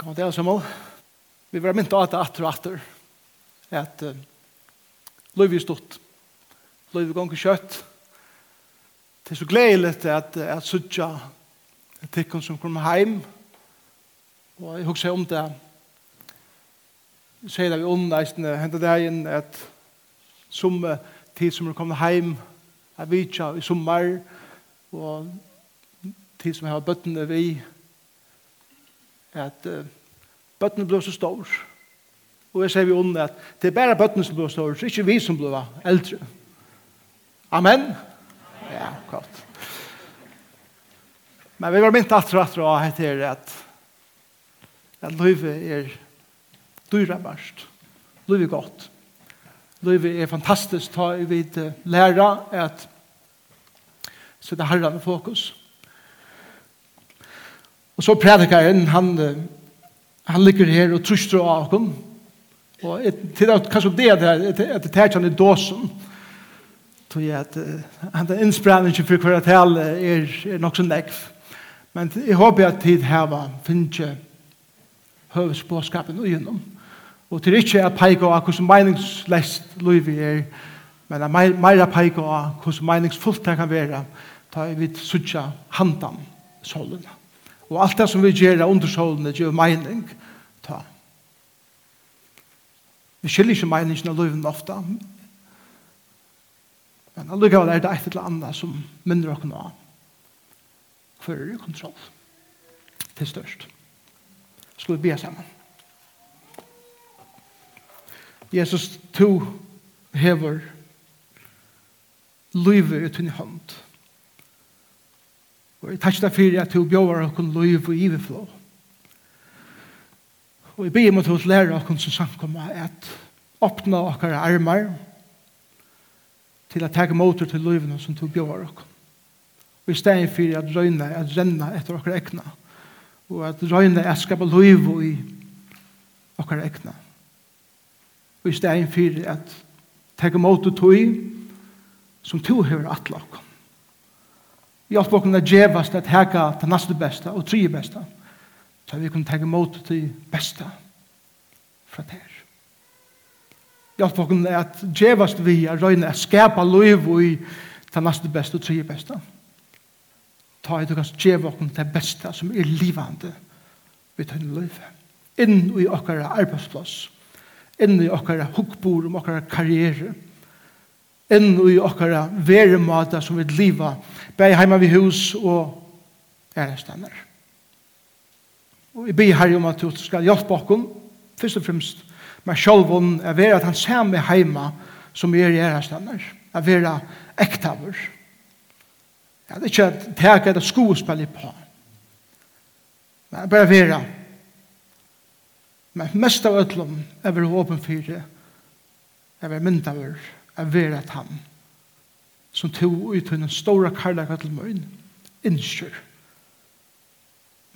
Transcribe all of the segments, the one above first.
Kom til oss, Vi var mynt av det atter og atter. At uh, løy vi stått. Løy vi gong kjøtt. Det er så gledelig at, at sutja tikkun som kommer heim. Og jeg husker om det. Jeg sier det vi ondeisende hentet deg inn at som tid som er kommet heim er vidtja i sommer og tid som har bøttene vi og at uh, bøttene ble så stor. Og jeg sier vi under at det er bare bøttene som ble stor, så ikke vi som ble eldre. Amen? Ja, godt. Men vi var mynt at og at og heter at at livet er dyra verst. Livet er godt. Livet er fantastisk. Ta vi læra at så det herren fokus. Og så predikaren, han, han ligger her og trøster av ham. Og til at kanskje det er at det tar han i dåsen, tror jeg at han er innsprænning for hver tal er, er nok så nekv. Men jeg håper at tid her var finnes høvesbåskapen og gjennom. Og til ikke at peik av hvordan meningslest liv er, men at meira peik av hvordan meningsfullt det kan være, da er vi suttja handan solene og alt det som vi gjør under solen gjør mening ta. Vi skiljer ikke meningen av løven ofte. Men allikevel er det et eller annet som minner oss nå. Hver er det kontroll? Til størst. Skal vi be sammen? Jesus, to hever livet uten i hånd. Og jeg takk deg for at du bjøver okken liv og iverflå. Og jeg ber om at du lærer okken som samkommer at åpne okker armer til at takke motor til livene som du bjøver okken. Og i stedet for at røyne, at renne etter okker ekna. Og at røyne at skapa liv og i okker ekna. Og i stedet for at takke motor til som du hever atle okken Hjelp oss å djevast at heka det neste beste og tredje beste. Så vi kan tenke mot til beste fra det her. Hjelp oss at djevast vi er røyne å skapa liv i det neste beste og tredje beste. Ta i du kan djeva oss det beste som er livande vi tar inn liv. Inn i okkara arbeidsplass. Inn i okkara hukkbord om okkara karriere. Inn enn i okkara veremata som vi liva, bei heima vi hus og ærestannar. Og vi ber her om at du skal hjelpe okkom, først og fremst, med sjálvun, er vera at han samme heima som er i ærestannar, er vera ektavur. Ja, det er ikke at teka et skospill på. Men bare vera. Men mest av ötlum er vera åpen fyrir, er vi myndaver, er vera at han som tog ut henne store karlaka til møyn innskjør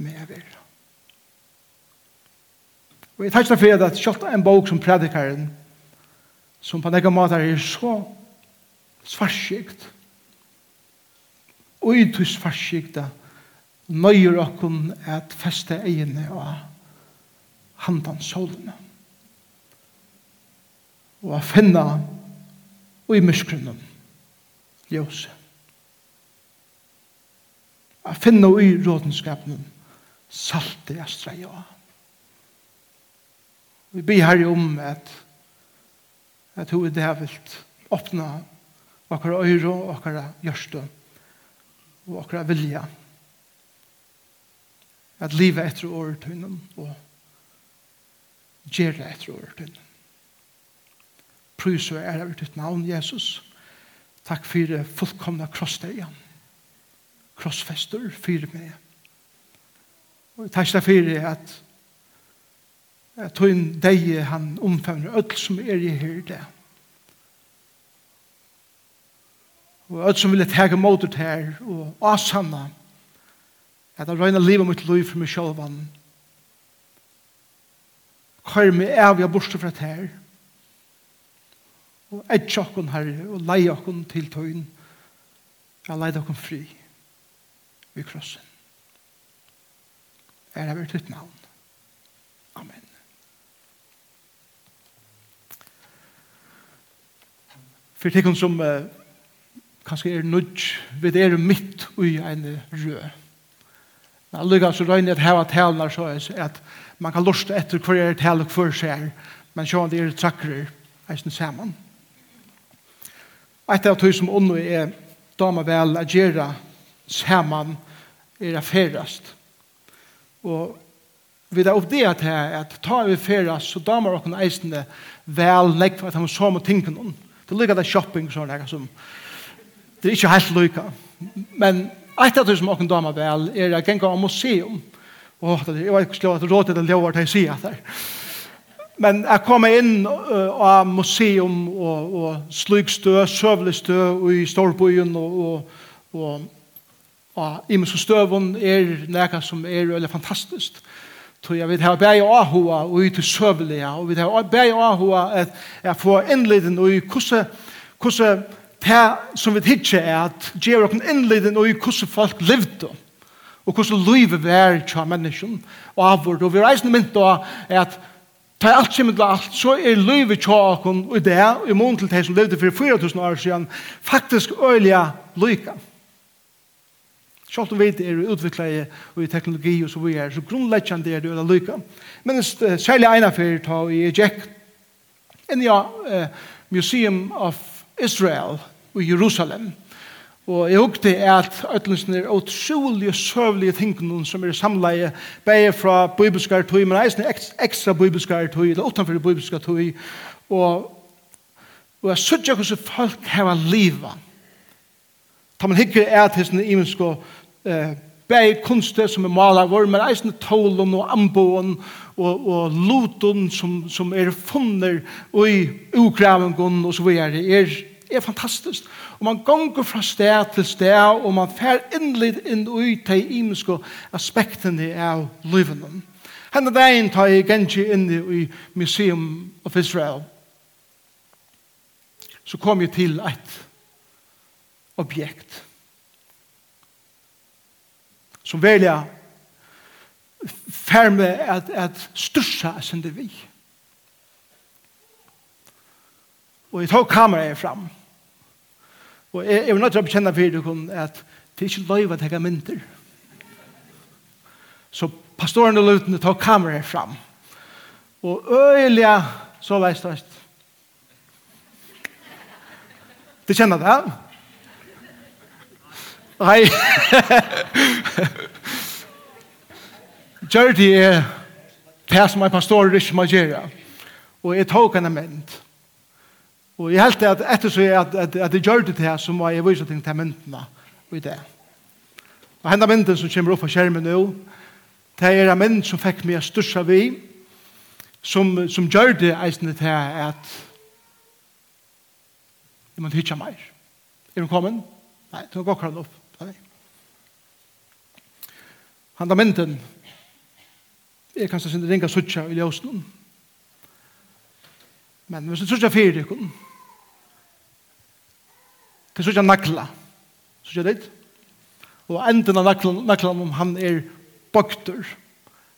med å vera. Og jeg tar ikke for at kjøtt en bok som predikaren som på nekka matar er så svarskikt og ut tog svarskikta nøyer okkon at feste egene og handan solene og å finne og i myskrunnen. Ljøse. A finna i rådenskapen salte jeg streia av. Vi ber her om at at hun det her vilt åpna okkara øyre, og okkara hjørste og okkara vilja at livet etter året og gjerne etter året Prøys og ære over ditt navn, Jesus. Takk for det fullkomne krossdeian. Krossfester for meg. Og takk for det at jeg tog inn deg han omfavner alt som er i her det. Og alt som ville mot motet her og asanna at jeg røyner livet mitt liv for meg sjølvan. Kør meg av jeg borste fra det her og edge okken herre og leie okken til tøyen. Og leie okken fri ved krossen. Er det vært ditt navn. Amen For tikkun som uh, kanskje er nudj vi er mitt ui en rød. Men allukka så røyne at heva talene så er at man kan lusta etter hver er talen hver skjer men sjåan det er trakkerer eisen saman. Et av tog som onno er dama vel a gjerra saman er a ferast. Og vi er at her at ta vi ferast så damar okken eisende vel legg for at han som og tinken hon. Det lykka det shopping sånn her som det er ikke helt lykka. Men et av tog som okken dama vel er a genga av museum. Og jeg er ikke slå at rådet er lovar til å si at det er Men jeg kom inn uh, av museum og, og slugstø, søvlestø i Storbyen og, og, og, og i min støvun er noe som er veldig fantastisk. Så jeg vil ha bæg og ahua og i til søvlige, og vi har bæg og ahua at jeg får innleden og i hvordan, hvordan det som vi hittir er at gjør okken innleden og i hvordan folk levde og hvordan livet var til menneskjen og avvord. Og vi reiser mynt da er at Ta alt kjem til alt, så er løyve tjåkon og det, i mån til de som levde for 4000 år siden, faktisk øyelig lyka. Sjalt om vi er utviklet i teknologi og så videre, så grunnleggjande er det øyelig lykke. Men særlig eina for ta i Jack, en ja, Museum of Israel i Jerusalem, Og jeg hukte at ætlensene er utrolig og søvlige tingene som er samleie, bare fra bibelskar tøy, men eisen er ekstra bibelskar tøy, eller utenfor bibelskar tøy, og, og jeg sørger hvordan folk har livet. Ta man hikker er til sånne imensko, eh, bare kunster som er maler vår, men eisen er tålen og amboen og, og loten som, som er funner og i ukravingen og så videre, er er fantastisk. Og man gonger fra sted til sted, og man fer innlitt inn i de imenske aspektene av livet. Henne dagen tar jeg gengi inn i Museum of Israel. Så kom jeg til et objekt som velja ferme at, at styrsa sin det vi. Og jeg tok kameraet fram. Og jeg, jeg var nødt til å bekjenne for dere at det er ikke løy å ta mynter. Så pastoren og løtene tok kameraet fram. Og øyelig så var jeg størst. Det kjenner det, ja? Nei. Gjør det er det som er pastorer ikke må gjøre. Og jeg tok henne mynd. Og jeg helt at etter så jeg at, at, at jeg gjør det til her, så må jeg vise ting til myndene og i det. Og henne mynden som kommer opp på skjermen nå, det er en mynd som fikk meg størst av vi, som, som gjør det eisende til at jeg må hitja meg. Er hun kommet? Nei, det går akkurat opp. Nei. Han da mynden, jeg kan stå sin ringa suttja i ljøsnen, Men hvis du tror ikke fyrer det, er sånn nakla. Så skjer det? Og enden av nakla om han er bøkter.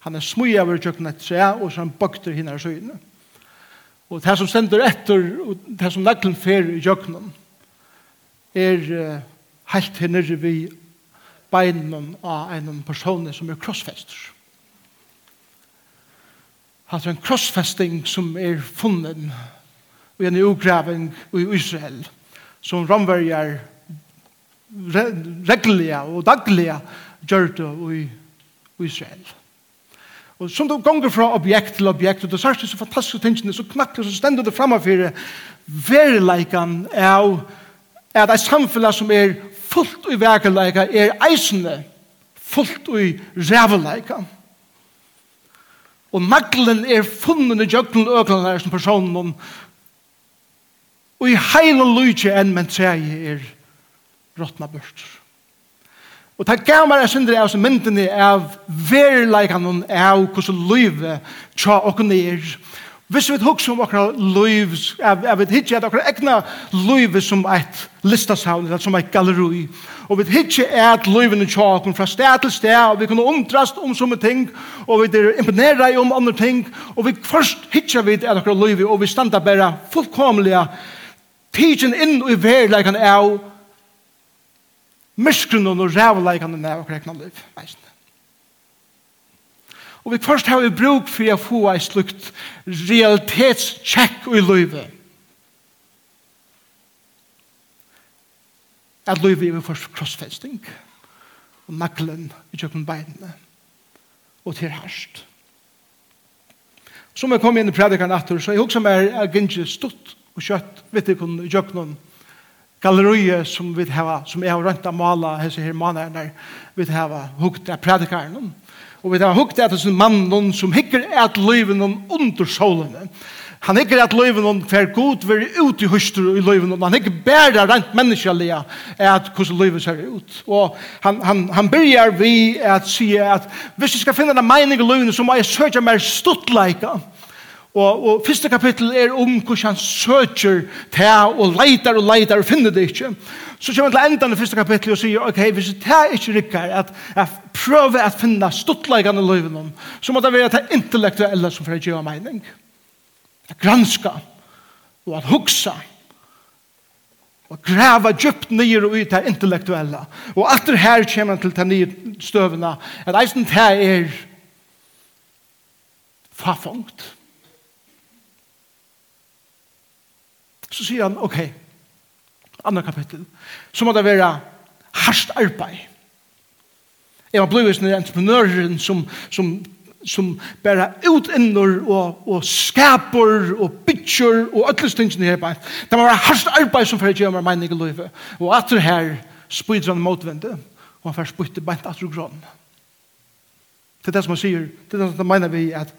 Han er smøy over kjøkken et tre, og så er han bøkter henne av søyene. Og det som sender etter, og det som naklen fer i kjøkkenen, er uh, helt henne vi beinen av en person som er krossfester. Han er en krossfesting som er funnet i en ugraving i Israel som romverjar re regliga og dagliga gjør det i, Israel. Og som du gonger fra objekt til objekt, og du sørst så fantastiske tingene, så knakker, så stender du fremme for verileikan av at et samfunn som er fullt i verkeleika er eisende fullt i ræveleika. Og naglen er funnen i jøkken og økene som personen Og i heile lydje enn men treje er råtna børt. Og det gav meg en syndere av som myndene av verleikene av hvordan livet tja okken er. Hvis vi husker om okra liv, jeg vet ikke at okra egna liv som et listasavn, eller som et galleri. Og vi vet ikke at livet tja okken fra sted til sted, og vi kunne omtrast om somme ting, og vi er imponere om andre ting, og vi først hitja vi at okra liv, og vi standa bare fullkomlige tidsen inn i verleikene av myskrunnen og rævleikene av og rekna liv. Og vi først har vi bruk for å få ei slukt realitetstjekk i livet. At livet er først krossfesting og naklen i kjøkken beinene og til herst. Som jeg kom inn i predikaren etter, så jeg husker meg er gynnsje stutt og kjøtt vet du, om jøknen galleriet som vi har som jeg har rønt av mala hese her mannerne vi har hukt av predikaren og vi har hukt av sin mannen som hikker et løyven under solene Han ikke at løyven om hver god vil ut i hustru i løyven om. Han ikke bærer rent menneskelige at hvordan løyven ser ut. Og han, han, han begynner vi at si at hvis jeg skal finne en mening i løyven så må jeg søke mer stuttleika. Og, og første kapittel er om hvordan han søker til og leitar og leitar og finner det ikke. Så kommer han til enden av første kapittel og sier, ok, hvis det ikke rikker at jeg prøver å finne stuttleggende løyven så må det være det intellektuelle som får gjøre mening. At granska, og at hugsa, og grava djupt nyer og ut her intellektuelle. Og alt det her kommer han til den nye støvene, at eisen til er fafangt. Så sier han, ok, andre kapittel, så må det være hardt arbeid. Jeg var blevet en entreprenør som, som, som bare utinner og, og skaper og bytjer og ødelstingene her bare. Det var være hardt arbeid som fyrir gjør meg mening i livet. Og at det her spyrir han motvendet, og han fyrir spyrir bænt at du grann. Det er det som han sier, det er det som han mener vi at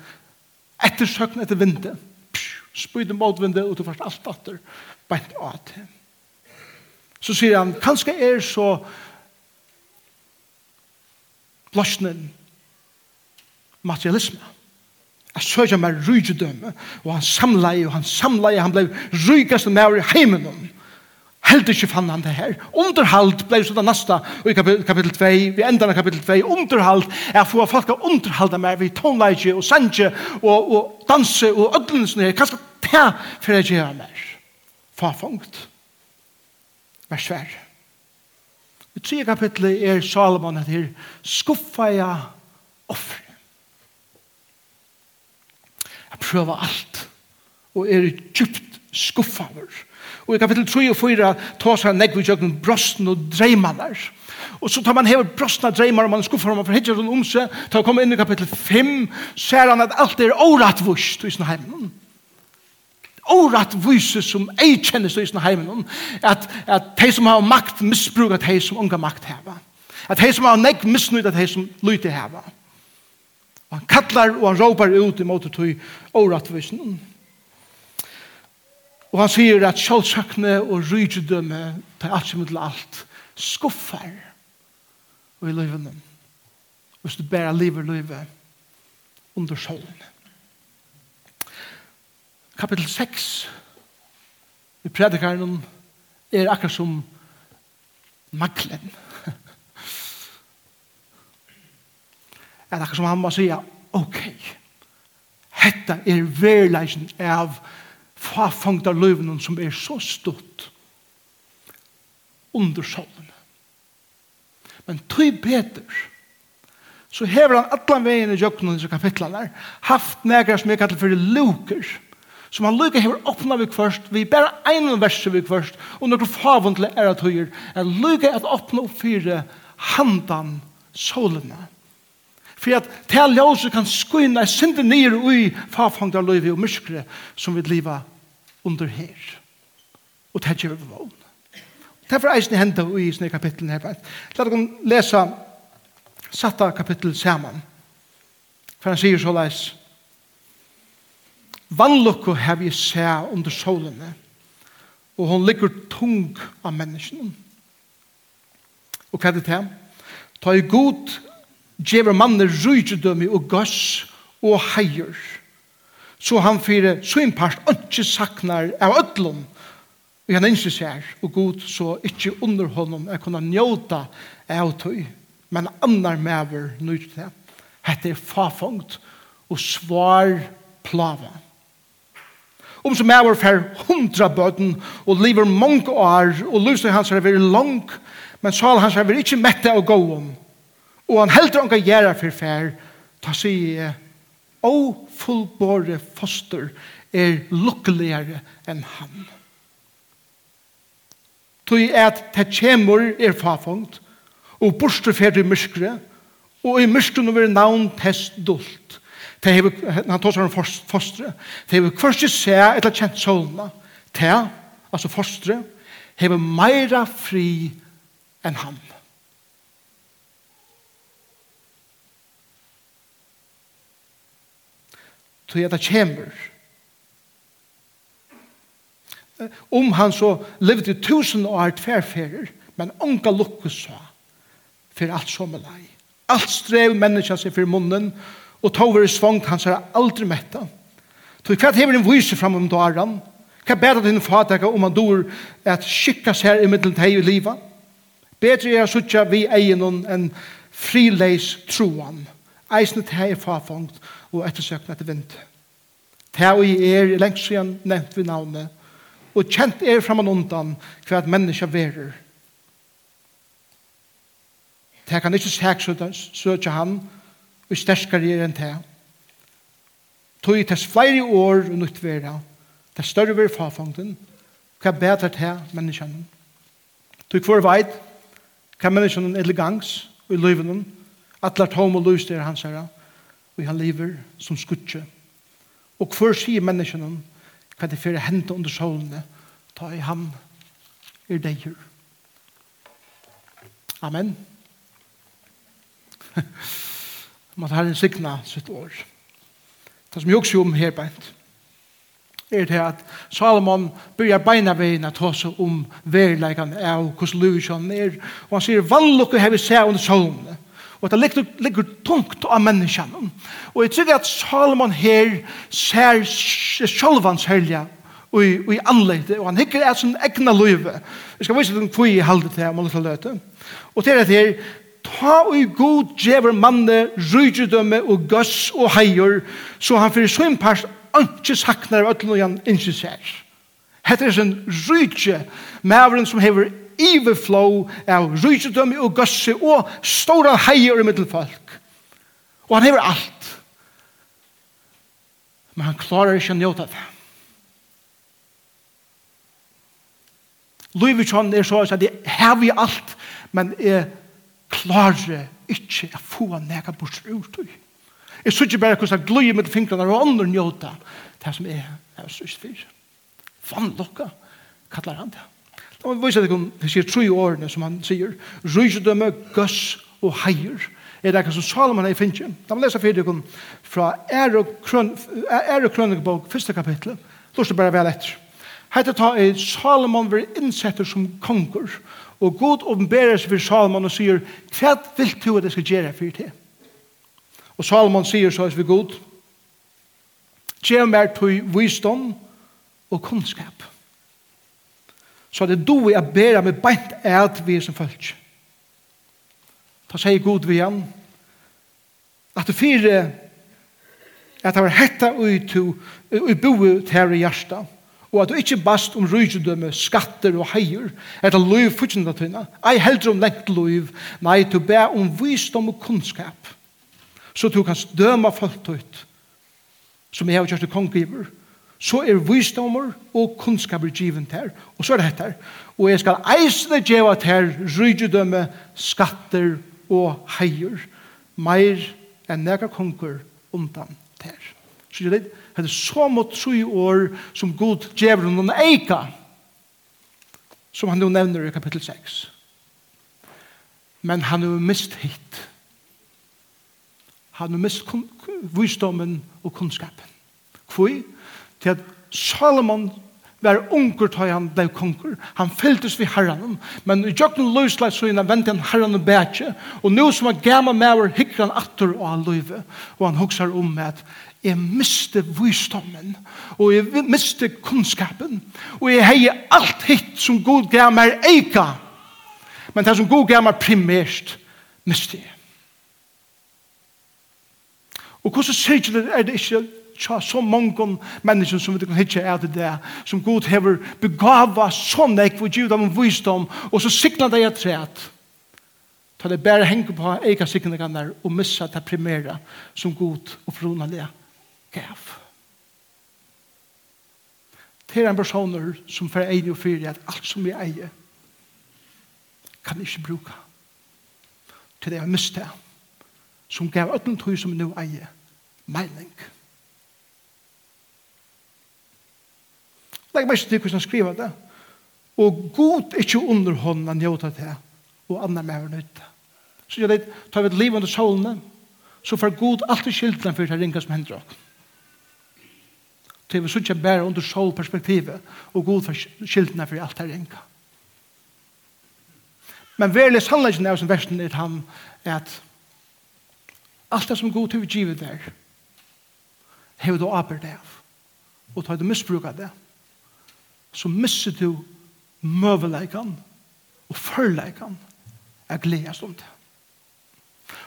ettersøkn etter vindet, spyr motvinde, og du fyrst alt atter, bænt av til. Så sier han, kanskje er så blåsnen materialisme. Jeg søker meg rydgjødømme, og han samleie, og han samleie, han ble rydgjøst med i heimen om. Helt ikke fann han det her. Underhalt ble så det neste i kapitel 2, vi ender av kapitel 2, underhalt er for få folk å underhalde meg ved tonleidje og sanje og, og danse og ødelsene her. Hva skal det for å gjøre mer? Farfangt. Vers vær. I tre kapittelet er Salomon etter skuffa jeg offre. Jeg prøver alt og er djupt skuffaver. Og i kapittel 3 og 4 tar seg negg vi kjøkken brosten og dreimanar. Og så tar man hever brostna dreimar og man skuffar om man forhidjar den om seg. Tar kommer inn i kapittel 5 ser han at alt er åratvust i sin heimen. Åratvuse som ei kjennes i sin heimen. At, at de som har makt misbruker de som unga makt heva. At de som har negg misnøyd at de som lyte heva. Han kallar og han råpar ut i måte tog åratvusen. Og Og han sier at sjálfsøkne og rydgjødømme tar alt som til alt skuffar og i løyvene. Hvis du bærer livet livet under sjålen. Kapitel 6 i predikaren er akkurat som maklen. er akkurat som han må sier, ok, hetta er verleisen av er av løvnen som er så stort under solen. Men tog Peter, så hever han allan vegin i jøkken i disse der, haft negra som jeg kallar for luker, som han lukker hever åpna vi kvørst, vi bare ein verset vi kvørst, og nokre favundle er at høyer, er lukker at åpna opp fire handan solene. For at til ljøse kan skynne en synder ui farfangda løyve og myskre som vi liva under her. Og det gjør vi vågen. Derfor eisen henda ui i sånne kapitlen her. La dere lesa satta kapittel saman. For han sier så leis. Vannlokko har vi se under solene, og hon ligger tung av menneskene. Og hva er det til? Ta i god gjever mannen rydgjødømme og gass og heier. Så han fyrir sin part ikke saknar av ødlom og han ikke ser, og god så ikke under honom er kunne njóta av tøy, men annar mever nøyt det. Hette er fafangt og svar plava. Om som er fer hundra bøten og lever mange år og lyser hans er veri lang, men sal hans er veri ikke mette og gåum og han heldur onka gjerra for fær, ta sig å fullbåre foster er lukkeligere enn han. Tui at det kjemur er fafongt, og borsteferd i myskre, og i myskren over navn test dult. Det hever, han tar seg om fostre, det hever kvart i se eller kjent solna, det, altså fostre, hever meira fri enn han. tog jeg det kommer. Om han så levde i tusen år tverferer, men unga lukkes så, for alt som er lei. Alt strev menneska seg for munnen, og tog være svangt hans er aldri metta. Så hva hever en vyse fram om døren? Hva bedre din fataka om han dår at skikkas her i middelen teg i livet? Bedre er suttja vi egen enn frileis troan. Eisne teg er fafangt, og ettersøkna etter vind. Det og jeg er lengst siden nevnt vi navnet, og kjent er fram og undan hva at menneska verer. Det kan ikke sæk søtja han, og sterskare er enn det. Tog i tess flere år og nytt vera, tess større vera fafangten, hva bedre til menneskene. Tog hver veit, hva menneskene er til gangs og i løyvenen, atler tom og løyster hans herre, og han lever som skutje. Og hver sier menneskene hva det fyrir hente under solene ta i ham er deir. Amen. Man har en signa sitt år. Det som jeg også om her beint er det at Salomon byrjar beina vegin at hosa om verleikan av hos Luvisjon er og han sier vannlokku vi se under solene Og det ligger, ligger tungt av menneskene. Og jeg tror at Salomon her ser sjølvans helja og i anleite, og han hikker et sånn egna løyve. Jeg skal vise den kvi i halde til om å løte. Og til dette her, ta og god djever manne, rydgjødømme og gøss og heier, så han fyrir sånn part ikke saknar av øtlen og han ikke ser. Hette er sånn rydgjø, maveren som hever overflow av rysedømme og gøsse og stora heier i middelfolk. Og han hever alt. Men han klarer ikke å njøte det. Løyve kjønn er så at jeg har vi alt, men jeg klarer ikke å få nega bort ut. Jeg synes ikke bare hvordan jeg gløy med fingrene og andre njøte det som jeg har sørst for. Vann lokka, kallar han det. Og vi viser at det sier tre årene som han sier. Rysdømme, gøss og heier. Er det som Salomon er i finnet. Da må lese fyrir dere fra Ære og Krønikebok, første kapittel, Lort det bare vel etter. Hette ta er Salomon vil innsetter som konger. Og god åpenberer seg for Salomon og sier, hva vil du at jeg skal gjøre for det? Og Salomon sier så vi god, Gjør mer til visdom og kunnskap så det du er bedre med beint eit vi som følg. Da sier Gud vi igjen, at du fire, at det var hetta ui to, ui boi ter i hjärsta, og at du ikkje bast om rydgjødømme, skatter og heier, etter loiv fyrtjenda tøyna, ei heldur om lengt loiv, nei, du bæ om visdom og kunnskap, så du kan døma folk ut, som jeg har kjørt i konggiver, så er visdommer og kunnskaper givet her. og så er det her. Og jeg skal eisne djeva til rydgjødømme, skatter og heier meir enn nega konger undan her. så det er så mot tru år som god djever noen eika som han nu nevner i kapittel 6 men han er mist hit han er mist visdommen og kunnskapen. Hvor til at Salomon var unger til han ble konger. Han fylltes ved herren. Men i jøkken løslet så inn, vente han herren og bætje. Og nå som han gamma var, hikker han atter og han løyve. Og han hokser om at jeg miste visdommen. Og jeg miste kunnskapen. Og jeg heier alt hitt som god gamma er eika. Men det som god gamma primært miste jeg. Og hvordan sier det er det ikke tja så mange mennesker som vi kan hitje er til det, som Gud hever begava sånn ek for judam dem visdom, og så sikna det jeg træt. Ta det bare henge på eika sikna gammer og missa det primære som Gud og frona det gav. Det er en personer som for egen og fyrir at alt som vi eier kan ikke bruka til det jeg miste som gav ötlen tog som nu eier meining. Legg meg ikke til hvordan han skriver det. Og god er ikke under hånden han gjør det og andre med mer nytt. Så jeg vet, tar vi et liv under solene, så får god alltid skiltene for det ringa som hender oss. Til vi ikke bare under solperspektivet, og god får skiltene for alt det ringa. Men verlig sannleggen er som versen er han, at alt det som god til vi givet der, hever du arbeid av, og tar du av det, så misser du møveleikene og førleikene er gledes om det.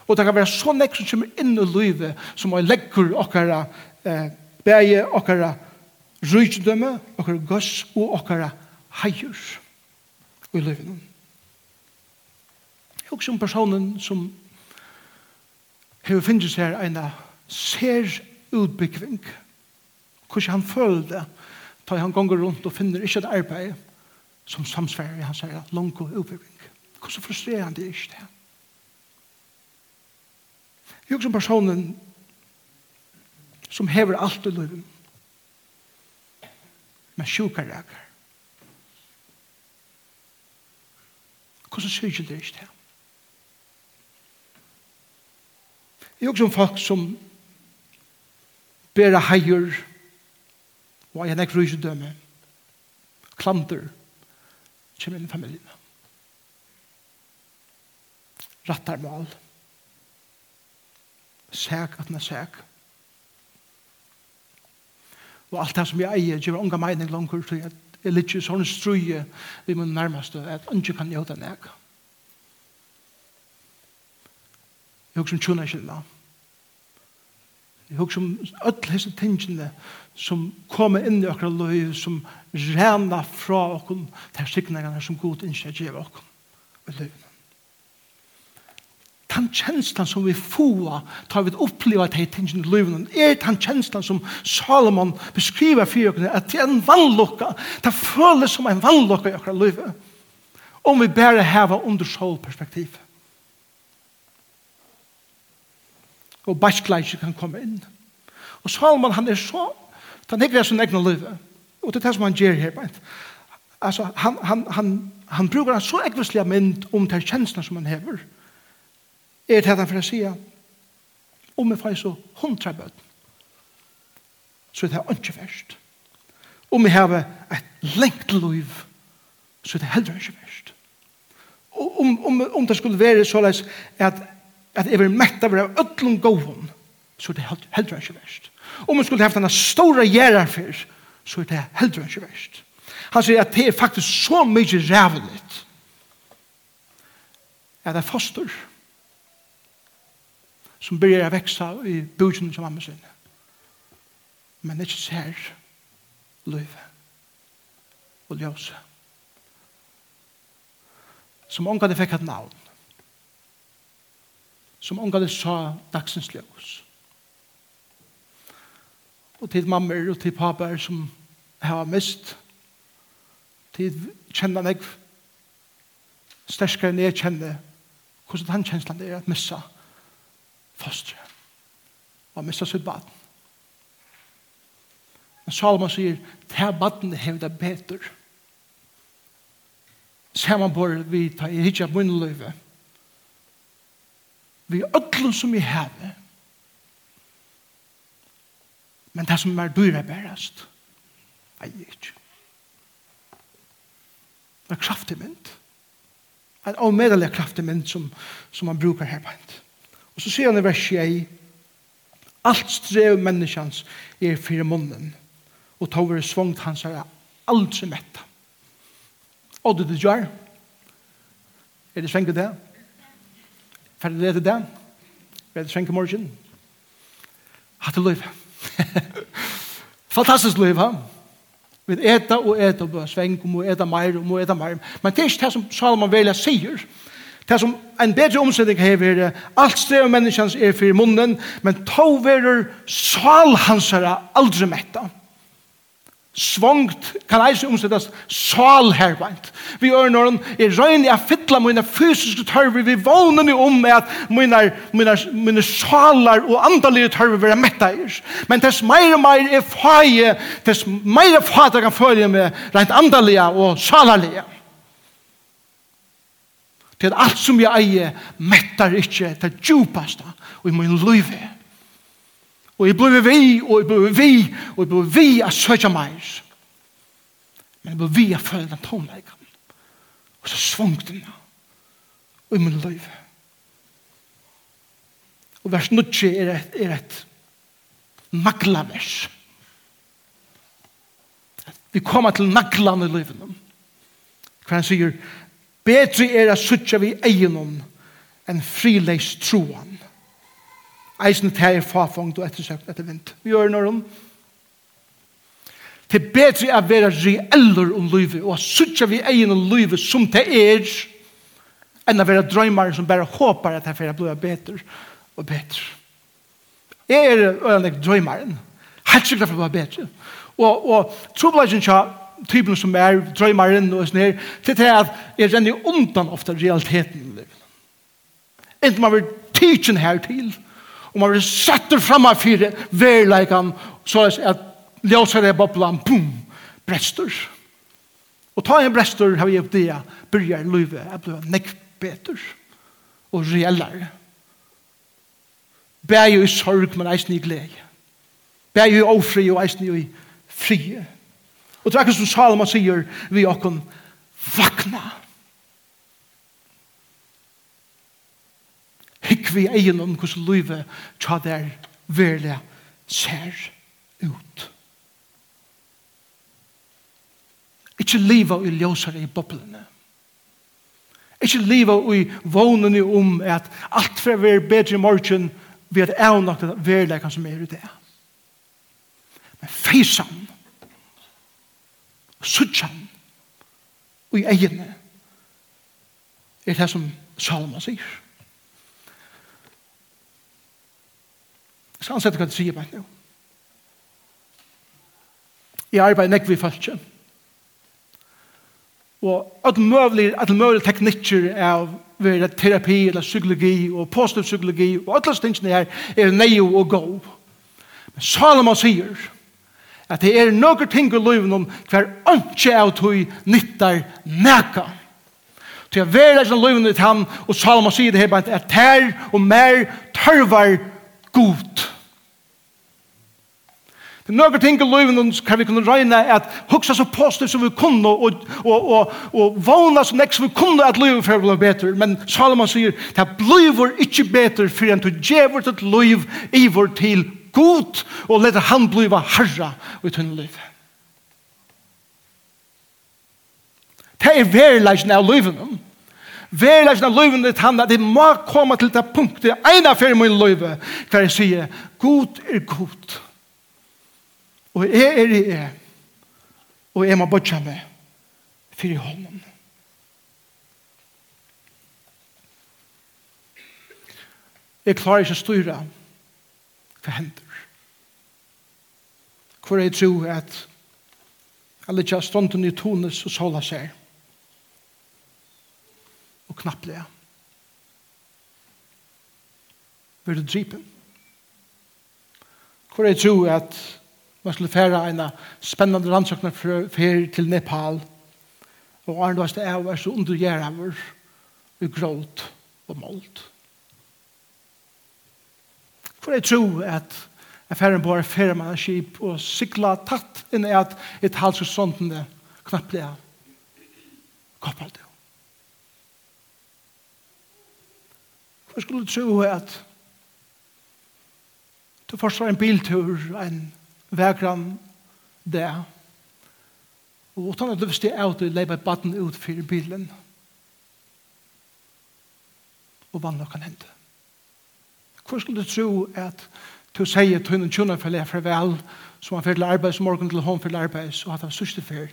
Og det kan være så nekk som kommer inn i livet som er legger okkara eh, bæge, okkara rydgjødømme, okkara gøss og okkara heier i livet. Jeg husker om personen som har finnet seg en ser utbyggving. Hvordan han føler det tar han gonger rundt og finner ikke et arbeid som samsvarer i hans her lang og utbygging. Hvordan frustrerer han det ikke det? Jeg er som personen som hever alt i livet med sjuka rækker. Hvordan sier ikke det ikke det? Jeg er også folk som bera heier Og jeg nekker ikke døme. Klanter kommer inn i familien. Rattar mål. Sæk at den er sæk. Og alt det som jeg eier, gjør unga mening langer til at jeg litt sånn struje vi må nærmeste at ikke kan gjøre den jeg. Jeg husker er ikke som tjona kjellan. Jeg husker om alle disse tingene som kommer inn i okra løy, som rena fra okken, til signingene som god innskjer gjev okkur i løyene. Den kjenslan som vi får, tar vi oppleva til tingene i løyene, er den kjenslan som Salomon beskriver for okken, at det er en vannlokka, det føles som en vannlokka i okra løyene, om vi bare hever under solperspektivet. og bæskleisje kan komme inn. Og Salman, han er så, han hekker sin egen liv, og det er det som han gjør her, bare. Altså, han, han, han, han bruker en så ekvislig mynd om de kjenslene som han hever. Er det han for å si, om jeg får så hundra bød, så er det ikke først. Om jeg har et lengt liv, så er det heller ikke først. Om, om, om det skulle være så, at at jeg vil mette av ødlom gåvun, så er det heldre ikke verst. Om man skulle haft denne store gjerra for, så er det heldre ikke verst. Han sier at det er faktisk så mye rævligt at det er foster som begynner å vekse i budsjen som mamma sin. Men det er ikke ser løyve og ljøse. Som omgade fikk et navn som ångade sa dagsens ljus. Og til mammer og til paper som har mist, til kjenner meg sterskere enn jeg kjenner, hvordan den kjenslen er at missa fostre og missa sitt baden. Men Salomon sier, «Ta baden hevda betur». Saman bor vi ta i hitja munnløyve, og vi ödlun som vi heve. Men det som er dyr er bærast, er jeg ikke. Det er kraftig mynd. En avmedelig kraftig mynd som, som man brukar her på hent. Og så sier han i vers 1, Alt strev menneskjans er fyrir munnen, og ta over svongt hans er aldri metta. Og det du gjør, er det svengt det? Ja. Ferdig det til det? Vi er trenger morgen. Hatt til løyve. Fantastisk liv, ha? Vi eta og eta, og sveng, og må eta meir, og må eta meir. Men det er ikke det som Salomon velja sier. Det som en bedre omsetning har vært alt strev menneskens er for munnen, men to verer sal hans aldri metta svongt kan eise omsettast salherbeint. Vi ørnåren er røyne jeg fytla mine fysiske tørver, vi vågner om at mine, mine, mine salar og andalige tørver vil jeg metta er. Men tess meir og meir er faie, tess meir og faie kan følge med rent andalige og salarlige. Til alt som jeg eier mettar ikkje til djupasta og i min livet. Og jeg blir vi, og jeg blir vi, og jeg blir vi a søkja meir. Men jeg blir vi a følge den tomleikan. Og så svungt den da. Og jeg må løyve. Og vers 9 er et, er et naglavers. Vi kommer til naglan i løyvene. Hva han sier, bedre er a søkja vi egenom enn frileis troan eisen til teg fafong og ettersøkt etter vind. Vi gjør når om. Til bedre er være reeller om livet, og suttje vi egen om livet som det er, enn å være drøymare som bare håper at det er bli bedre og bedre. Jeg er øyelig drøymaren. Helt sikkert for å være bedre. Og, og trobladjen kja, typen som er drøymaren og sånn her, til det er at jeg renner undan ofte realiteten i livet. Enten man vil teachen her til, og Og man blir setter fram av fire verleikan, så er at ljøser er boblan, boom, brester. Og ta en brester, har vi gjort det, byrjar løyve, jeg blir nekk beter, og reellare. Bær jo i sorg, men eisen i gled. Bær jo i ofri, og eisen i frie. Og det er ikke som Salomon sier, vi okkon vakna. Vakna. blikk vi egen om hvordan livet tja der verlig ser ut. Ikke livet i ljøsere i boblene. Ikke livet i vånene om at alt for å være bedre i morgen vi at er nok det verleggen som er i det. Men feisan, suttjan, og i egene er det som Salma sier. Jeg skal ansette hva du sier bare nå. Jeg arbeider nekk vi falskje. Og at møvlig, at møvlig teknikker av vera terapi eller psykologi og positiv psykologi og alle stingsene her er neio og gov. Men Salomon sier at det er noen ting i livet om hver ønske av tog nyttar nækka. Til å være som livet ut ham og Salomon sier det her bare at tær og mer tørvar god. Nøkker ting i livet kan vi kunne regne at huksa så positivt som vi kunne og, og, og, og vana som nek som vi kunne at livet for å bli Men Salomon sier det blir ikke bedre for enn du djever til liv i vår til god og let han blive herra i tunne liv. Det er verileggen av løyven. Verileggen av livet er han at det må komme til det punktet ene for min livet hver jeg sier God er god. God er god Og jeg er i er. Og jeg må bodja meg fyrir hånden. Jeg klarer ikke å styre hva hender. Hvor jeg tror at alle ikke har stånden i tones og sola seg. Og knappt det. Vil du dripe? Hvor jeg tror at Man skulle fære en spennende rannsøkner fer til Nepal. Og Arne var det av er så undergjæraver i gråt og målt. For jeg tror at jeg fære bare fære man skip og sykla tatt inn i at et hals og såntene knapt ble koppelt det. For jeg skulle tro at du forstår en biltur, en vekran det. Og utan at du visste av og leipa baden ut fyrir bilen. Og vann kan hente. Hvor skulle du tro at du sier at hun tjuna for leir farvel som han fyrir til arbeids, morgen til hon fyrir til arbeids og at han sørste fyrir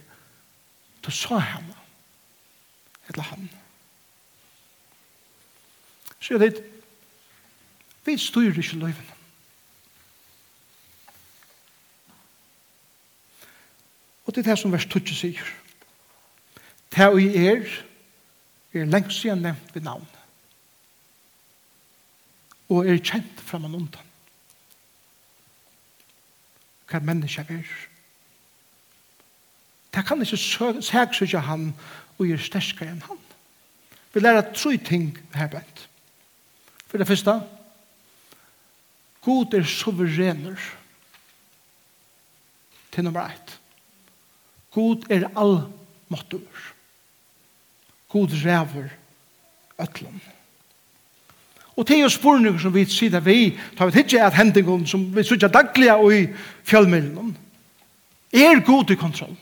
du sa henne eller han. Så jeg vet, vi styrer ikke løyvene. Og det er det som vers 20 sier. Det og er, er lengst siden nevnt ved navn. Og er kjent fra man undan. Hva menneska er. Det kan ikke sæksøkje han og er sterskere enn han. Vi lærer tre ting her bænt. For det første, God er suverener til nummer ett. God er all måttur. God ræver ötlun. Og det er jo spurningar som vi sier vi, tar vi tidsje at hendingen som vi sier dagliga og i fjallmiddelen. Er god i kontroll?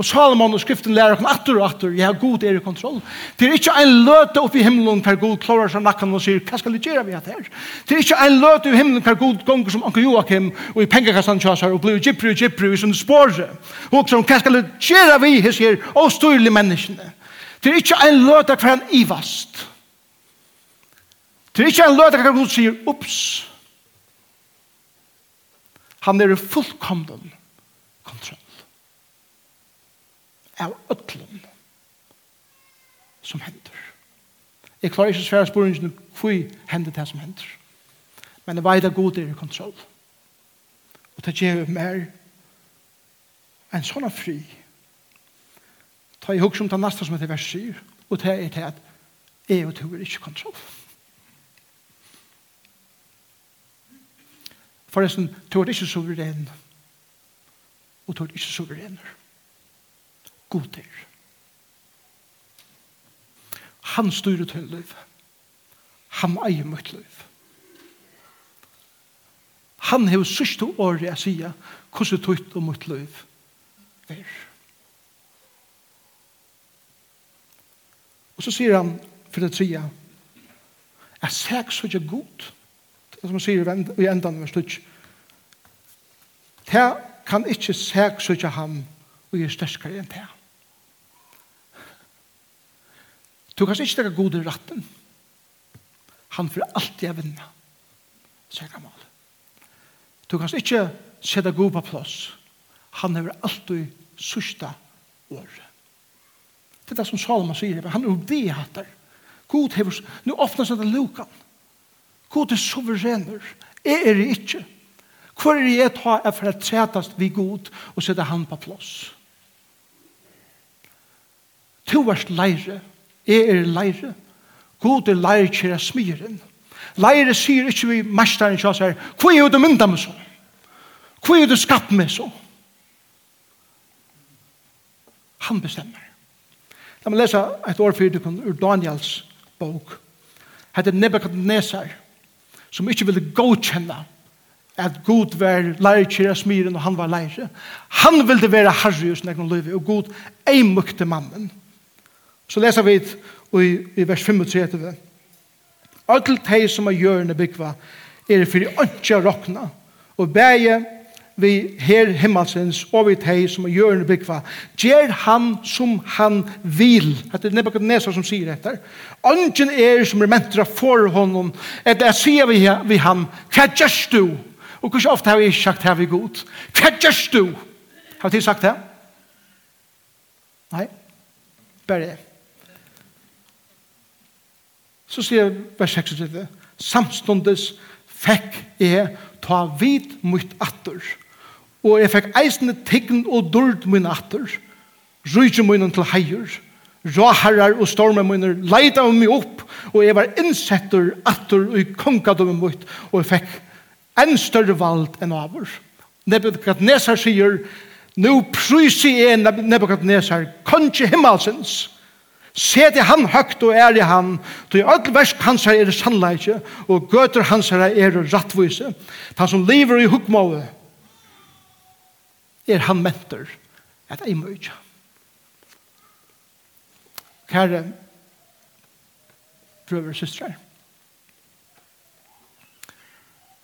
Og Salomon og skriften lærer oss atter og atter, ja, god er i kontroll. Det er ikke en løte oppe i himmelen hver god klarer seg nakken og sier, hva skal jeg gjøre vi hatt her? Det er ikke en løte i himmelen hver god gonger som Anker Joachim og i pengekastan tjasar og blir gypri og gypri og sånne spåre. Og som, hva skal jeg gjøre vi her, sier, og styrlige menneskene? Det er ikke en løte hver han ivast. Det er ikke en løte hver god sier, ups. Han er i fullkomden kontroll av øtlom som hender. Jeg klarer ikke å svære spørringen hvor hender det som hender. Men jeg vet at god er i kontroll. Og det gjør mer en sånn fri. Ta i hukk som det neste som heter vers 7, og det er til at jeg og to er ikke kontroll. Forresten, to er ikke suveren, og to er ikke suverener god er. Han styrer til liv. Han eier mitt liv. Han har sørste året jeg sier hvordan du tøyt om mitt liv er. Og så sier han for det tredje jeg ser ikke så ikke godt Det som han sier i enden av vers Det kan ikke se så ikke ham og gjør sterskere enn det. Du kan ikke tenke god i ratten. Han får alltid å vinne. Sier han mål. Du kan ikke sette god på plass. Han har alltid sørste år. Det er det som Salomon sier. Han er det hatter. God har nu seg til lukan. God er suverener. Jeg er det ikke. Hvor er jeg ta er for å tretast vi god og sette han på plass? To vers leire. Jeg er leire. God er leire kjera smyren. Leire sier ikke vi mesteren kjera sier, hva er du mynda med så? Hva er du skapt med så? Han bestemmer. La meg lese et år fyrir dukon ur Daniels bok. Hette Nebuchadnezzar, som ikke ville godkjenne at Gud var leire kjera smyren og han var leire. Han ville være harri hos negron løyve, og Gud eimukte mannen. Så leser vi i, i vers 35. Alt de som er gjørende byggva er fyrir ikke råkne. og bæge vi her himmelsens og vi teg som er gjørende byggva gjer han som han vil. Det er Nebuchadnezzar som sier dette Ongen er som er mentra for honom etter jeg sier vi, vi han hva gjørs du og hvordan ofte har vi sagt her vi god hva gjørs du har vi sagt det? Nei, bare det Så sier vers 36, samstundes fekk jeg ta vid mot atter, og jeg fekk eisende tiggen og dord min atter, rydde munnen til heier, råherrar og stormer munner, leida meg opp, og jeg var innsetter atter i kongadommen mitt, og jeg fikk en større vald enn over. Nebuchadnezzar sier, «Nå prysi jeg Nebuchadnezzar, konge himmelsens, Se til han høgt og ære han, du i öll versk hans er sannleikje, og gøter hans her er rattvise. Han som lever i hukmåve, er han mentor, at ei møyja. Kære, brøver og systrar,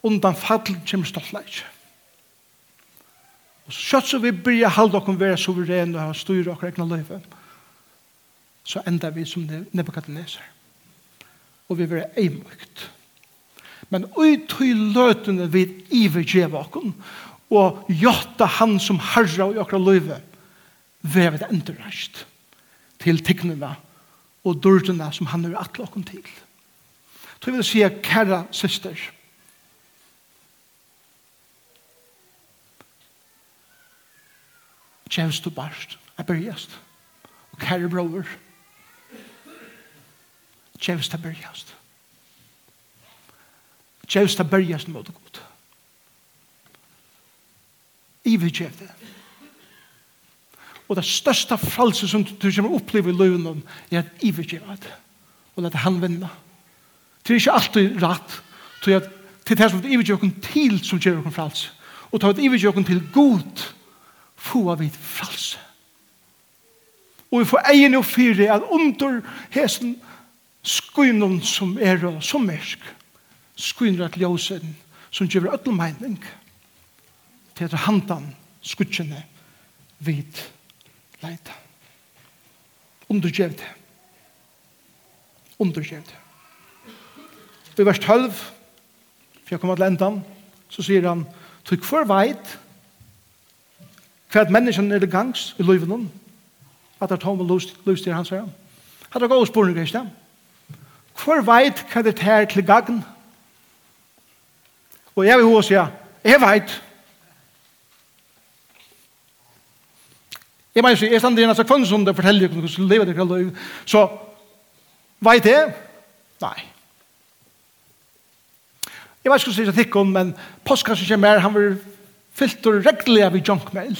undan fall kjem stoltleikje. Og så kjøtt så vi byrja halda okkur vera suveren og styra okkur egna løyve, så enda vi som Nebuchadnezzar. Og vi blir eimøkt. Men ui tøy løtene vi ivergjeva okken, og jotta han som harra og okra løyve, vi er et til tikknuna og dårdina som han er atle okken til. Så vil jeg si, kæra syster, Kjevst du barst, er bergjast. Og kære bror, Tjevst er bergjast. Tjevst er bergjast mot god. Ivi kjevde. Og det største fralse som du kommer oppleve i løven er at ivi kjevde. Og lette han vinna. Det er ikke alltid rett Det er til det som ivi kjevde til som kjevde kjevde fralse. Og det er ivi kjevde til god få av fralse. Og vi får egen og fyre at under hesten skuinum som er og som mersk, skuinur at ljósen som gjør öll meining til at handan skutsjene vid leita. Undergjev det. Undergjev. I vers 12, for jeg kommer til endan, så sier han, «Tykk for veit, hva at menneskene er det gangs i løyvenen, at det er tom og løst til hans herren. Hatt det gode spørninger i stedet. Hvor veit hva det er til gagn? Og jeg vil hva sier, jeg veit. Jeg mener, jeg stander i en av kvann som det forteller hvordan du lever det kveldet. Så, veit jeg? Nei. Jeg vet ikke hva jeg sier men postkassen kommer, han vil fyllt og regelig av i junkmail.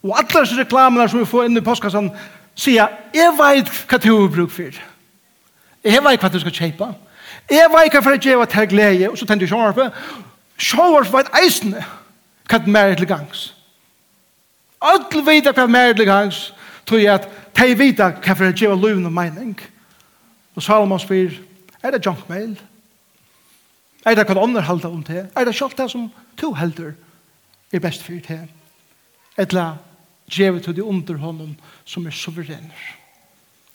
Og alle disse reklamene som vi får inn i postkassen, sier, jeg veit hva du har brukt for det. Jeg vet hva du skal kjøpe. Jeg vet hva for å gjøre til glede, og så tenker jeg sjåarpe. Sjåarpe var et eisende hva det mer til gangs. Alle vet hva det mer til gangs, tror jeg at de vet hva for å gjøre løven og mening. Og Salomon spyr, er det junk mail? Er det hva det andre halda om det? Er det selv det som to helder er best for det? Etla djevet til de under honom som er suverener.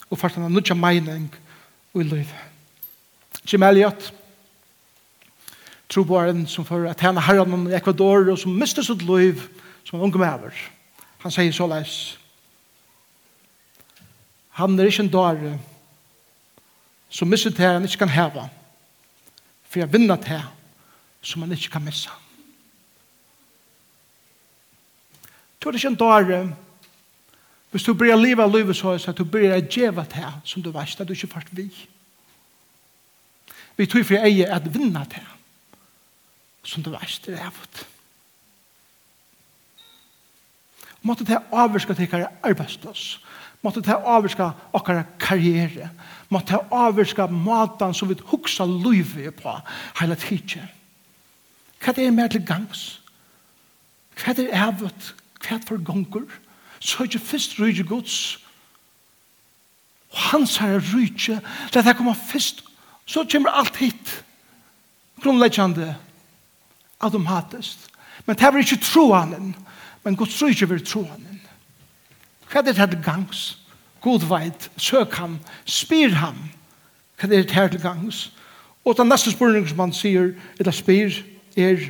Og fast han har nødja mening og i liv. Jim Elliot, troboaren som får at henne herren i Ecuador og som mister sitt liv som en unge maver. Han sier så leis. Han er ikke en dare som mister det han ikke kan heva for jeg vinner det som han ikke kan missa. Du er ikke en dare Hvis du blir livet av livet så, er det at du blir av djevet her, som du vet, at du ikke først vi. Vi tror for jeg er at vinna det, som du vet, det er det. Måtte det avvirka til hver arbeidsplass. Måtte det avvirka okkara karriere. Måtte det avvirka maten som vi huksa livet på hele tiden. Hva er det mer til gangs? Hva er det avvirt? Hva er det for gonger? Hva er ikke først rydde gods. Og hans er rydde. La det komme først, Så kommer alt hit. Grunnleggjande. Automatisk. Men det er ikke troanen. Men Guds rydde var troanen. Hva er det her til gangs? God veit. søk ham. Spyr ham. Hva er det her til gangs? Og den neste spørningen som han sier, eller spyr, er,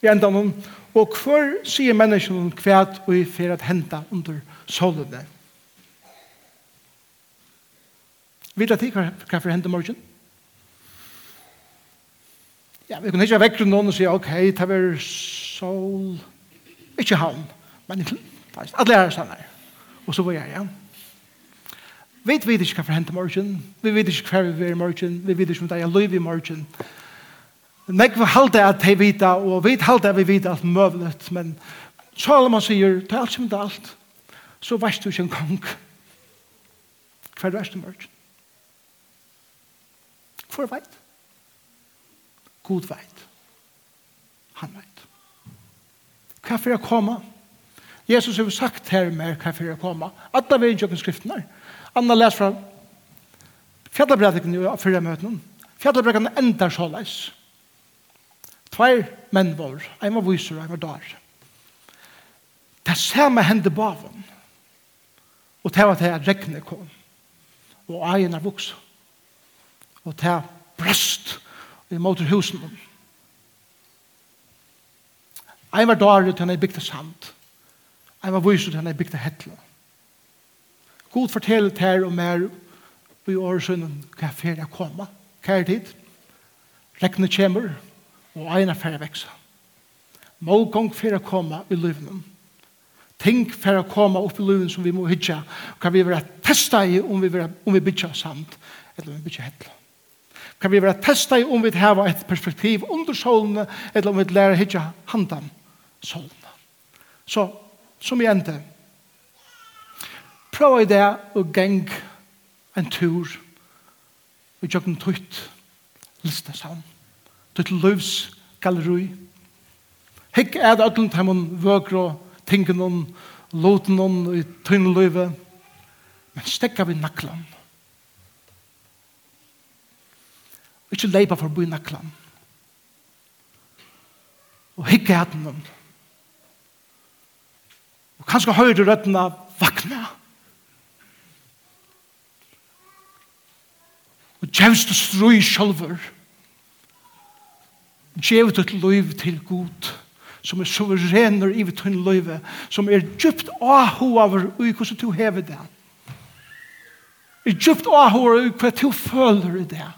vi enda noen, Og hver sier menneskene hva vi får at henta under solene? Vet du hva hva for henta morgen? Ja, vi kunne ikke vekke noen og si, ok, det er sol, ikke havn, men alle er sånn her. Og så var jeg igjen. Vet ikke hva for henta morgen? Vi vet ikke hva vi er i morgen, vi vet ikke om det er løyv i morgen. Vi vi halte at de vita, og vi halte at vi vita alt møvlet, men Salomon sier, ta alt som det alt, så veist du ikke en kong. Hver veist du mørk? Hvor veit? God veit. Han veit. Hva for jeg komme? Jesus har sagt her med hva for jeg koma. Alla vi er skriften her. Anna les fra Fjallabredikene i fyrre møtene. Fjallabredikene endar såleis. Fjallabredikene Tveir menn var, ein var viser, ein var dar. Det samme hendte baven. Og det var det at regnet kom. Og egen er vokste. Og det brøst i måter husen. Ein var dar til han er bygd sand. Ein var viser til han er bygd hetla. God forteller til og mer i årsønnen hva fer jeg koma, Hva er tid? Regnet kommer. Regnet kommer og eina færre veksa. Målgång færre koma i livnum. Ting færre koma upp i livnum som vi må hitja, og kan vi være testa i om vi, vera, om vi bytja samt, eller om vi bytja hetla. Kan vi være testa i om vi heva et perspektiv under solene, eller om vi lærer hitja handan solene. Så, som i endte, prøv i det og geng en tur og gjør den tøyt listesavn ditt livs galleri. Hikk er det ødelen til man vøker og tinker noen, loten noen i tynne tøyneløyve, men stekka vi naklan. Ikke leipa for forbi naklan. Og hikk er det noen. Og kanskje høyre røttene vakna. Og djevst og strøy sjølver. Og Gjev ditt liv til god, som er suverener i ditt liv, som er djupt avhover ui hvordan du hever det. Er djupt avhover i hva du føler i det.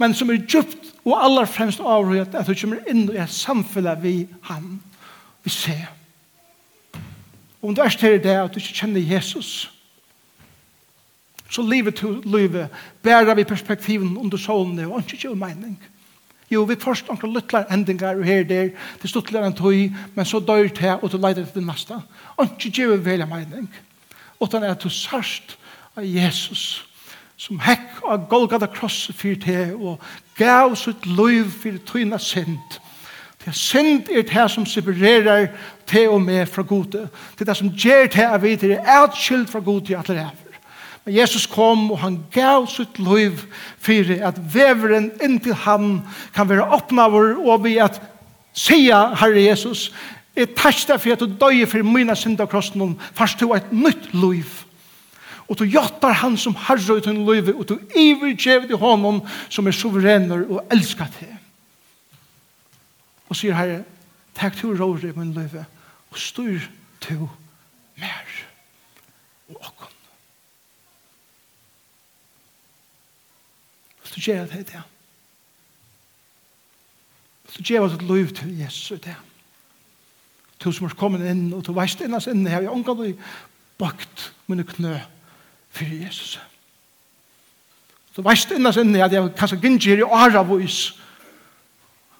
Men som er djupt og aller fremst avhover at du kommer inn i et samfunnet vi han vi ser. Om du er til det at du ikke kjenner Jesus, så livet til livet bærer vi perspektiven under solen og ikke gjør mening. Jo, vi først anker lytlar endingar og her der, det stuttlar en tøy, men så dør til, og du leider til det nasta. Anki djeva velja meining. den er til du av Jesus, som hekk av Golgata kross fyr til, og gav sitt liv fyr tøyna synd. Det er synd er det som separerar til og med fra gode. Det er det som gjør til at vi er atskilt fra gode i alle hever. Men Jesus kom og han gav sitt liv for at veveren inntil han kan være oppnaver og vi at sier Herre Jesus jeg testa for at du døy for mina synder krossen. Fast du et nytt liv. Og du gjøttar han som herre ut en liv og du ivergjev til honom som er suverener og elskar til. Og sier Herre takk til råre i min liv og styr til mer. Vil du gjøre det i det? Vil du det ditt liv til Jesus i det? Du som har kommet inn, og du veist innast inn, har jeg omgått i bakt mine knø for Jesus. Du veist innast inn, at jeg kanskje gynger i åra vois,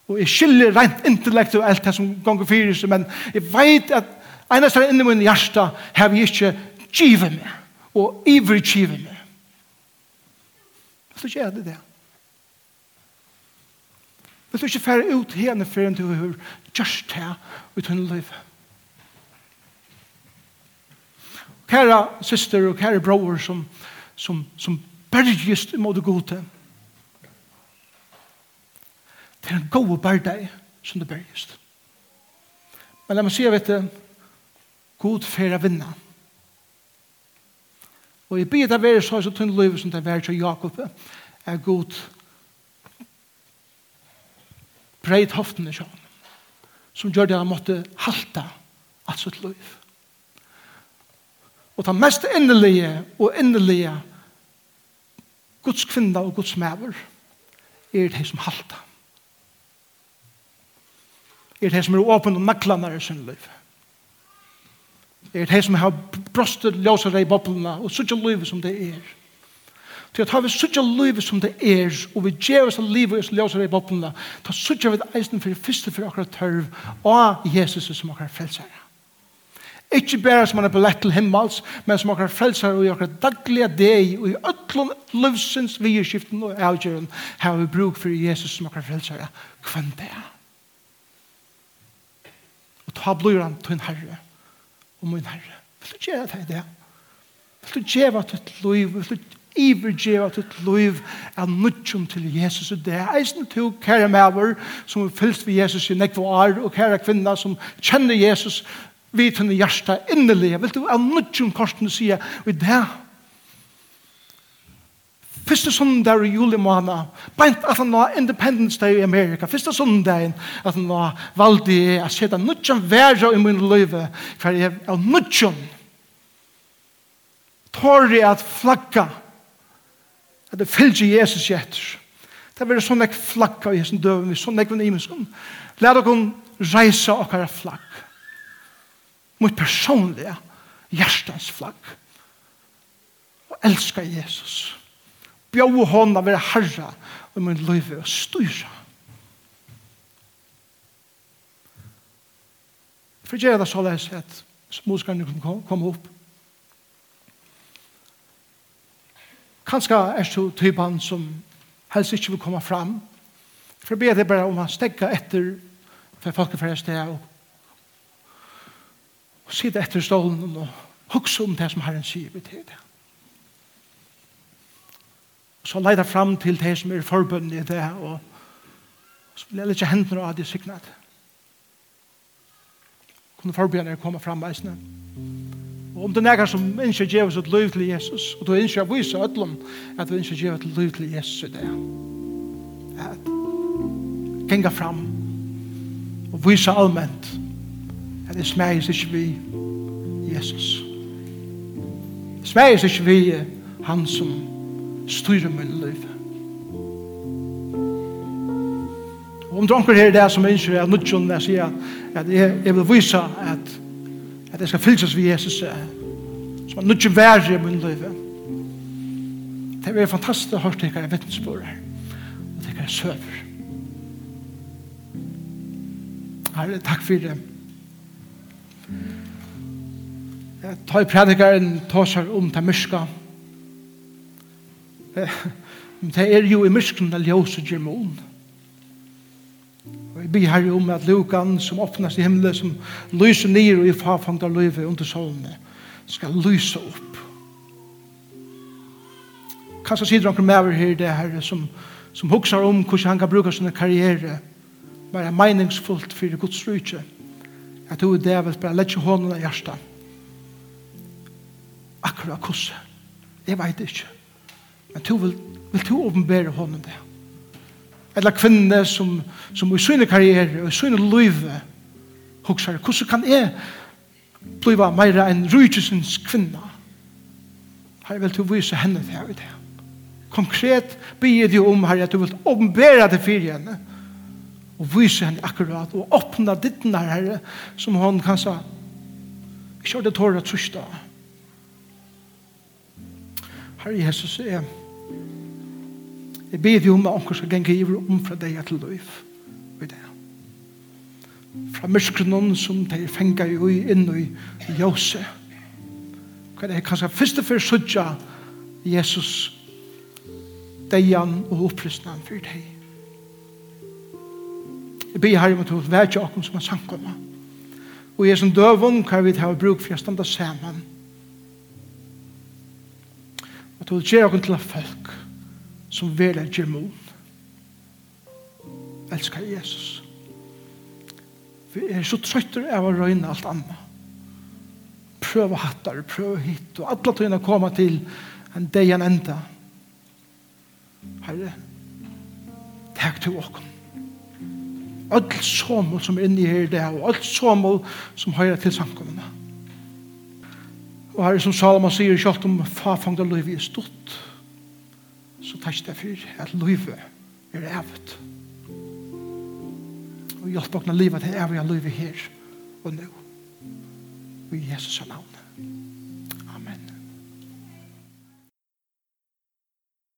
og jeg skiller rent intellektuelt det som gonger fyrir seg, men jeg veit at eneste her inne i min hjärsta har vi ikke givet meg, og ivrig givet meg. Vil du ikke gjøre det det? Vil du ikke fære ut henne for en du har gjørst det ut henne liv? Kære syster og kære bror som, som, som bergist imot det gode. Det er en god berdeg som det bergist. Men la meg si, vet du, god fære vinnan. Og jeg blir det være så som tunn liv som det være til Jakob er god breit hoftene sjån som gjør det han måtte halta alt sitt liv. Og det mest innelige og innelige Guds kvinna og Guds mæver er det som halta. Er det som er åpen og naglene i sin liv er det som har brostet ljósere i boblina og suttja livet som det er. Til at har vi suttja livet som det er, og vi gjer oss livet som ljósere i boblina ta suttja vi eisen for første for akkurat tørv, og Jesus som akkurat frelsere. Ikke bare som han er på lett til himmels, men som akkurat frelsere og akkurat daglige deg, og i øtlån livsens videskiften og avgjøren, har vi bruk for Jesus som akkurat frelsere. Kvann det er. Og ta blod han til en herre og min herre. Vil du gjøre det i det? Vil du gjøre ditt liv? Vil du ivergjeva ditt liv av nudjum til Jesus i det. Eisen to kære maver som er fyllt ved Jesus i nekva år og kære kvinna som kjenner Jesus vidt henne hjertet innerlig. Vil du av nudjum korsen sige i det Fyrste sundag i juli måned, beint at han nå Independence Day i Amerika, fyrste sundagen at han nå valgte jeg å sette nødjan være i min løyve, for jeg er nødjan tårer at flagga at det fylgjer Jesus gjetter. Det er sånn ek flagga i hessen døven, vi sånn ek vinn i. Lær dere reise okkara flagg. Mot personlige hjertens flagg. Og elska Jesus. Jesus bjøv hånd av å være herre og min liv og styre. For jeg er det så leis at småskerne kan komme opp. Kanskje er det typen som helst ikke vil komme fram. For jeg ber det bare om å stegge etter for folk fra sted og, og sitte etter stålen og hukse om det som Herren sier til det så leida fram til det som er forbundet i det, og så vil jeg litt hendene av det signet. Kunne forbundet komme fram med eisene. Og om det er som ikke gjør oss et liv til Jesus, og du ikke viser ødlom at du ikke gjør et liv til Jesus i det. At genga fram og viser allment at det smeges ikke vi Jesus. Det smeges ikke vi han som styre min liv. Og om dronker anker her i dag som ønsker at nødtjøn vil si at jeg, vil vise at, at jeg skal fylses ved Jesus som er nødtjøn verre i min liv. Det er fantastisk å høre til hva jeg vittnesbord her og til hva jeg søver. Herre, takk for det. Jeg tar i predikeren, tar seg om til myrskap det er jo i myskene ljøse germon. Og jeg blir herre om at lukan som åpnes i himmelen, som lyser ned og i farfangt av løyve under solene, skal lyse opp. Kanskje sier dere med over her det herre som, som hukser om hvordan han kan bruke sin karriere, bare meningsfullt for Guds rydtje. Jeg tror det er vel bare lett hånden av hjertet. Akkurat hvordan. Jeg vet ikke. Men du vil, vil du åpenbære hånden det. Eller kvinne som, som i sine karriere, i sine liv, hoksar, hvordan kan jeg bliva meira enn rujtjusens kvinna? Her vil du vise henne det her i det. Konkret bygger du om, her at du vil åpenbære det for henne, og vise henne akkurat, og åpna nær herre, som hon kan sa, ikke har det tåret trusht da. Herre Jesus, jeg, Jeg ber deg om at onker skal genge iver om fra deg til løyf. Og det. Fra mørkene som de fengar jo inn i ljøse. Hva er det kanskje først og først sutja Jesus deian og opprystnan for deg. Jeg ber her om at du vet jo akkur som er sankomma. Og jeg som døvun kan vi ha bruk for å standa saman. At du vil gjør akkur til folk som vil jeg gjøre gemon. Elskar Jesus. Vi er så trøytter av å røyne alt annet. Prøv hattar, prøv hit, og alle tøyene komme til en dag en enda. Herre, takk til åkken. Alt somul som er inne her i det, og alt somul som hører til samkommende. Og herre, som Salomon sier, kjøtt om fafangda løyvi er stått så takk det for at livet er evet. Og hjelp åkne livet til evige livet her og nå. Og i Jesus' navn.